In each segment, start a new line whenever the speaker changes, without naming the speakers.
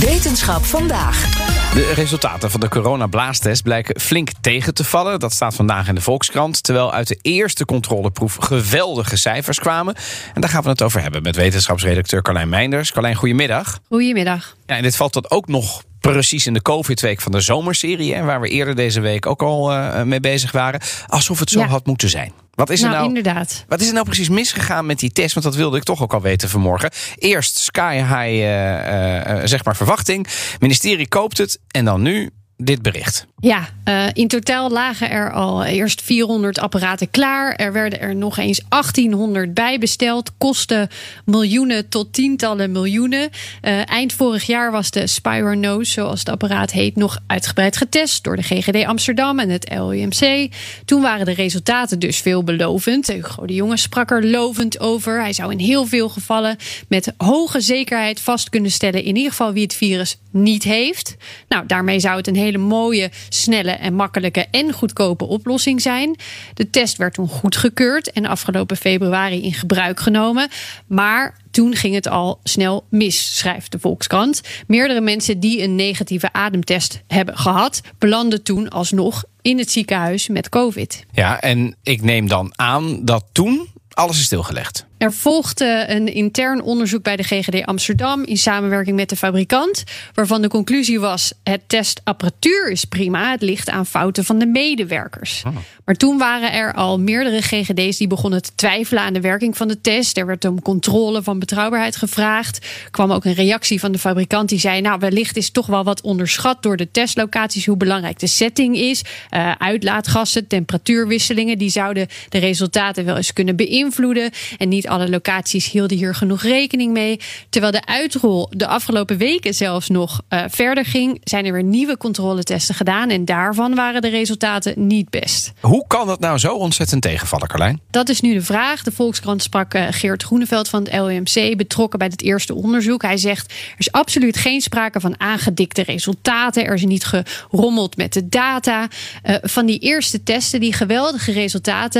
Wetenschap vandaag.
De resultaten van de coronablaastest blijken flink tegen te vallen. Dat staat vandaag in de Volkskrant. Terwijl uit de eerste controleproef geweldige cijfers kwamen. En daar gaan we het over hebben met wetenschapsredacteur Carlijn Meinders. Carlijn, goedemiddag.
Goedemiddag.
Ja, en dit valt dan ook nog precies in de COVID-week van de zomerserie. Hè, waar we eerder deze week ook al uh, mee bezig waren. Alsof het zo
Ja.
had moeten zijn. Wat is, er
nou,
nou,
inderdaad.
wat is er nou precies misgegaan met die test? Want dat wilde ik toch ook al weten vanmorgen. Eerst sky high, eh, eh, zeg maar, verwachting. Ministerie koopt het. En dan nu dit bericht.
Ja, eh, in totaal lagen er al eerst 400 apparaten klaar. Er werden er nog eens 1800 bij besteld. Kosten miljoenen tot tientallen miljoenen. Eh, eind vorig jaar was de Spyronose, zoals het apparaat heet, nog uitgebreid getest door de GGD Amsterdam en het LUMC. Toen waren de resultaten dus veelbelovend. Hugo de Jonge sprak er lovend over. Hij zou in heel veel gevallen met hoge zekerheid vast kunnen stellen, in ieder geval wie het virus niet heeft. Nou, daarmee zou het een hele mooie, snelle en makkelijke en goedkope oplossing zijn. De test werd toen goedgekeurd en afgelopen februari in gebruik genomen. Maar toen ging het al snel mis, schrijft de Volkskrant. Meerdere mensen die een negatieve ademtest hebben gehad, belanden toen alsnog in het ziekenhuis met COVID.
Ja, en ik neem dan aan dat toen alles is stilgelegd.
Er volgde een intern onderzoek bij de GGD Amsterdam in samenwerking met de fabrikant, waarvan de conclusie was: het testapparatuur is prima, het ligt aan fouten van de medewerkers. Maar toen waren er al meerdere GGD's die begonnen te twijfelen aan de werking van de test. Er werd om controle van betrouwbaarheid gevraagd. Er kwam ook een reactie van de fabrikant die zei: Nou, wellicht is toch wel wat onderschat door de testlocaties hoe belangrijk de setting is. Uh, uitlaatgassen, temperatuurwisselingen, die zouden de resultaten wel eens kunnen beïnvloeden. En niet alle locaties hielden hier genoeg rekening mee. Terwijl de uitrol de afgelopen weken zelfs nog uh, verder ging, zijn er weer nieuwe controletesten gedaan. En daarvan waren de resultaten niet best.
Hoe kan dat nou zo ontzettend tegenvallen, Carlijn?
Dat is nu de vraag. De Volkskrant sprak uh, Geert Groeneveld van het LUMC, betrokken bij het eerste onderzoek. Hij zegt: er is absoluut geen sprake van aangedikte resultaten. Er is niet gerommeld met de data. Uh, van die eerste testen, die geweldige resultaten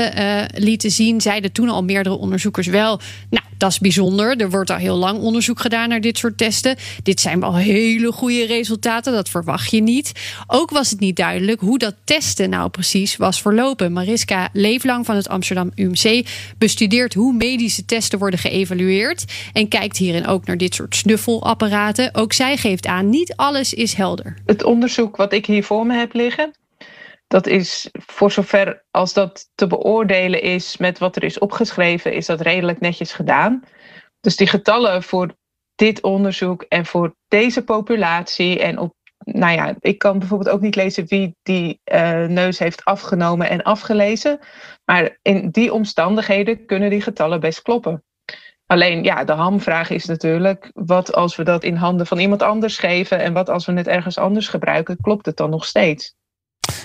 lieten zien, zeiden toen al meerdere onderzoekers wel. Nou, dat is bijzonder. Er wordt al heel lang onderzoek gedaan naar dit soort testen. Dit zijn wel hele goede resultaten. Dat verwacht je niet. Ook was het niet duidelijk hoe dat testen nou precies was verlopen. Mariska Leeflang van het Amsterdam UMC bestudeert hoe medische testen worden geëvalueerd. En kijkt hierin ook naar dit soort snuffelapparaten. Ook zij geeft aan, niet alles is helder.
Het onderzoek wat ik hier voor me heb liggen. Dat is voor zover als dat te beoordelen is met wat er is opgeschreven, is dat redelijk netjes gedaan. Dus die getallen voor dit onderzoek en voor deze populatie en op, nou ja, ik kan bijvoorbeeld ook niet lezen wie die uh, neus heeft afgenomen en afgelezen. Maar in die omstandigheden kunnen die getallen best kloppen. Alleen ja, de hamvraag is natuurlijk, wat als we dat in handen van iemand anders geven en wat als we het ergens anders gebruiken, klopt het dan nog steeds?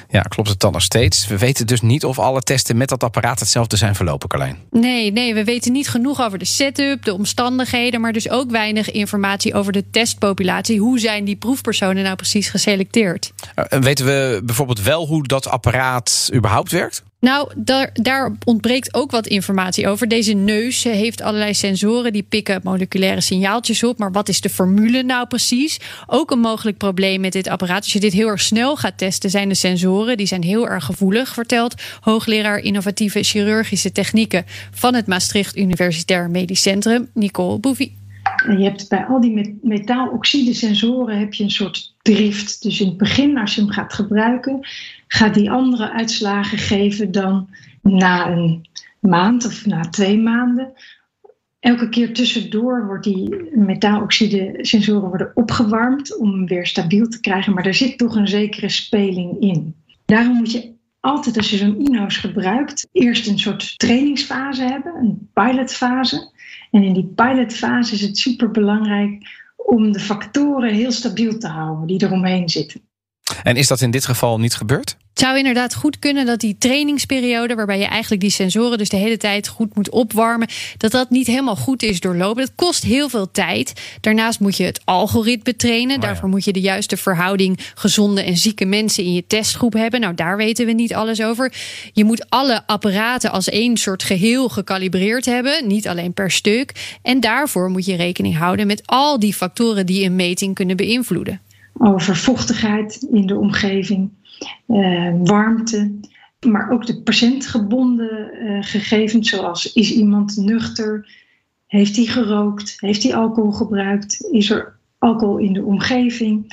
Ja, klopt het dan nog steeds? We weten dus niet of alle testen met dat apparaat hetzelfde zijn verlopen, Carlijn.
Nee, nee, we weten niet genoeg over de setup, de omstandigheden, maar dus ook weinig informatie over de testpopulatie. Hoe zijn die proefpersonen nou precies geselecteerd?
Uh, weten we bijvoorbeeld wel hoe dat apparaat überhaupt werkt?
Nou, daar, daar, ontbreekt ook wat informatie over. Deze neus heeft allerlei sensoren die pikken moleculaire signaaltjes op. Maar wat is de formule nou precies? Ook een mogelijk probleem met dit apparaat. Als je dit heel erg snel gaat testen, zijn de sensoren. Die zijn heel erg gevoelig, vertelt hoogleraar innovatieve chirurgische technieken van het Maastricht Universitair Medisch Centrum, Nicole Bouvie.
En je hebt bij al die metaaloxide sensoren heb je een soort drift. Dus in het begin, als je hem gaat gebruiken, gaat die andere uitslagen geven dan na een maand of na twee maanden. Elke keer tussendoor wordt die metaaloxide sensoren worden opgewarmd om hem weer stabiel te krijgen, maar er zit toch een zekere speling in. Daarom moet je altijd als je zo'n INO's gebruikt, eerst een soort trainingsfase hebben, een pilotfase. En in die pilotfase is het super belangrijk om de factoren heel stabiel te houden die eromheen zitten.
En is dat in dit geval niet gebeurd?
Het zou inderdaad goed kunnen dat die trainingsperiode, waarbij je eigenlijk die sensoren dus de hele tijd goed moet opwarmen, dat dat niet helemaal goed is doorlopen. Dat kost heel veel tijd. Daarnaast moet je het algoritme trainen. Daarvoor moet je de juiste verhouding gezonde en zieke mensen in je testgroep hebben. Nou, daar weten we niet alles over. Je moet alle apparaten als één soort geheel gekalibreerd hebben, niet alleen per stuk. En daarvoor moet je rekening houden met al die factoren die een meting kunnen beïnvloeden.
Over vochtigheid in de omgeving uh, warmte, maar ook de patiëntgebonden uh, gegevens, zoals is iemand nuchter, heeft hij gerookt, heeft hij alcohol gebruikt, is er alcohol in de omgeving,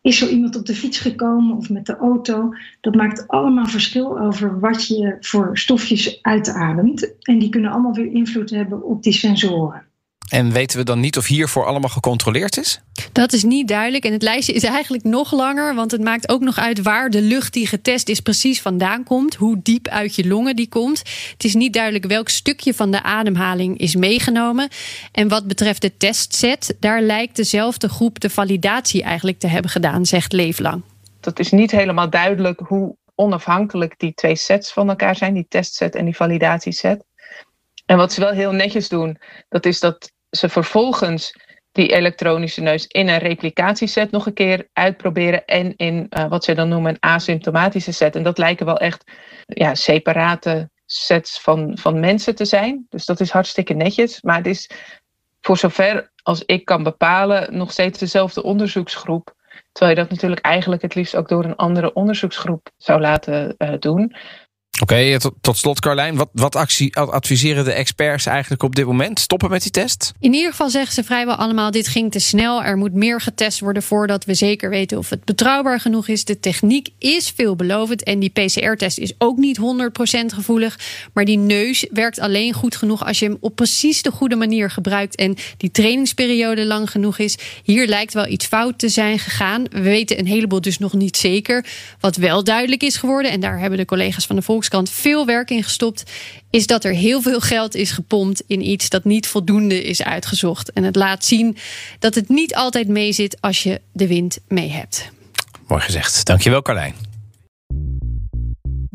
is er iemand op de fiets gekomen of met de auto. Dat maakt allemaal verschil over wat je voor stofjes uitademt. En die kunnen allemaal weer invloed hebben op die sensoren.
En weten we dan niet of hiervoor allemaal gecontroleerd is?
Dat is niet duidelijk. En het lijstje is eigenlijk nog langer. Want het maakt ook nog uit waar de lucht die getest is precies vandaan komt. Hoe diep uit je longen die komt. Het is niet duidelijk welk stukje van de ademhaling is meegenomen. En wat betreft de testset, daar lijkt dezelfde groep de validatie eigenlijk te hebben gedaan, zegt Leeflang.
Dat is niet helemaal duidelijk hoe onafhankelijk die twee sets van elkaar zijn, die testset en die validatieset. En wat ze wel heel netjes doen, dat is dat ze vervolgens die elektronische neus in een replicatieset nog een keer uitproberen en in uh, wat ze dan noemen een asymptomatische set. En dat lijken wel echt ja, separate sets van, van mensen te zijn. Dus dat is hartstikke netjes. Maar het is voor zover als ik kan bepalen nog steeds dezelfde onderzoeksgroep. Terwijl je dat natuurlijk eigenlijk het liefst ook door een andere onderzoeksgroep zou laten uh, doen.
Oké, tot, tot, slot Carlijn. Wat, wat actie, adviseren de experts eigenlijk op dit moment? Stoppen met die test?
In ieder geval zeggen ze vrijwel allemaal... dit ging te snel, er moet meer getest worden... voordat we zeker weten of het betrouwbaar genoeg is. De techniek is veelbelovend en die PCR-test is ook niet 100% gevoelig. Maar die neus werkt alleen goed genoeg... als je hem op precies de goede manier gebruikt... en die trainingsperiode lang genoeg is. Hier lijkt wel iets fout te zijn gegaan. We weten een heleboel dus nog niet zeker. Wat wel duidelijk is geworden... en daar hebben de collega's van de Volks Volkskrant veel werk in gestopt, is dat er heel veel geld is gepompt in iets dat niet voldoende is uitgezocht. En het laat zien dat het niet altijd meezit als je de wind mee hebt.
Mooi gezegd. Dankjewel, Carlijn.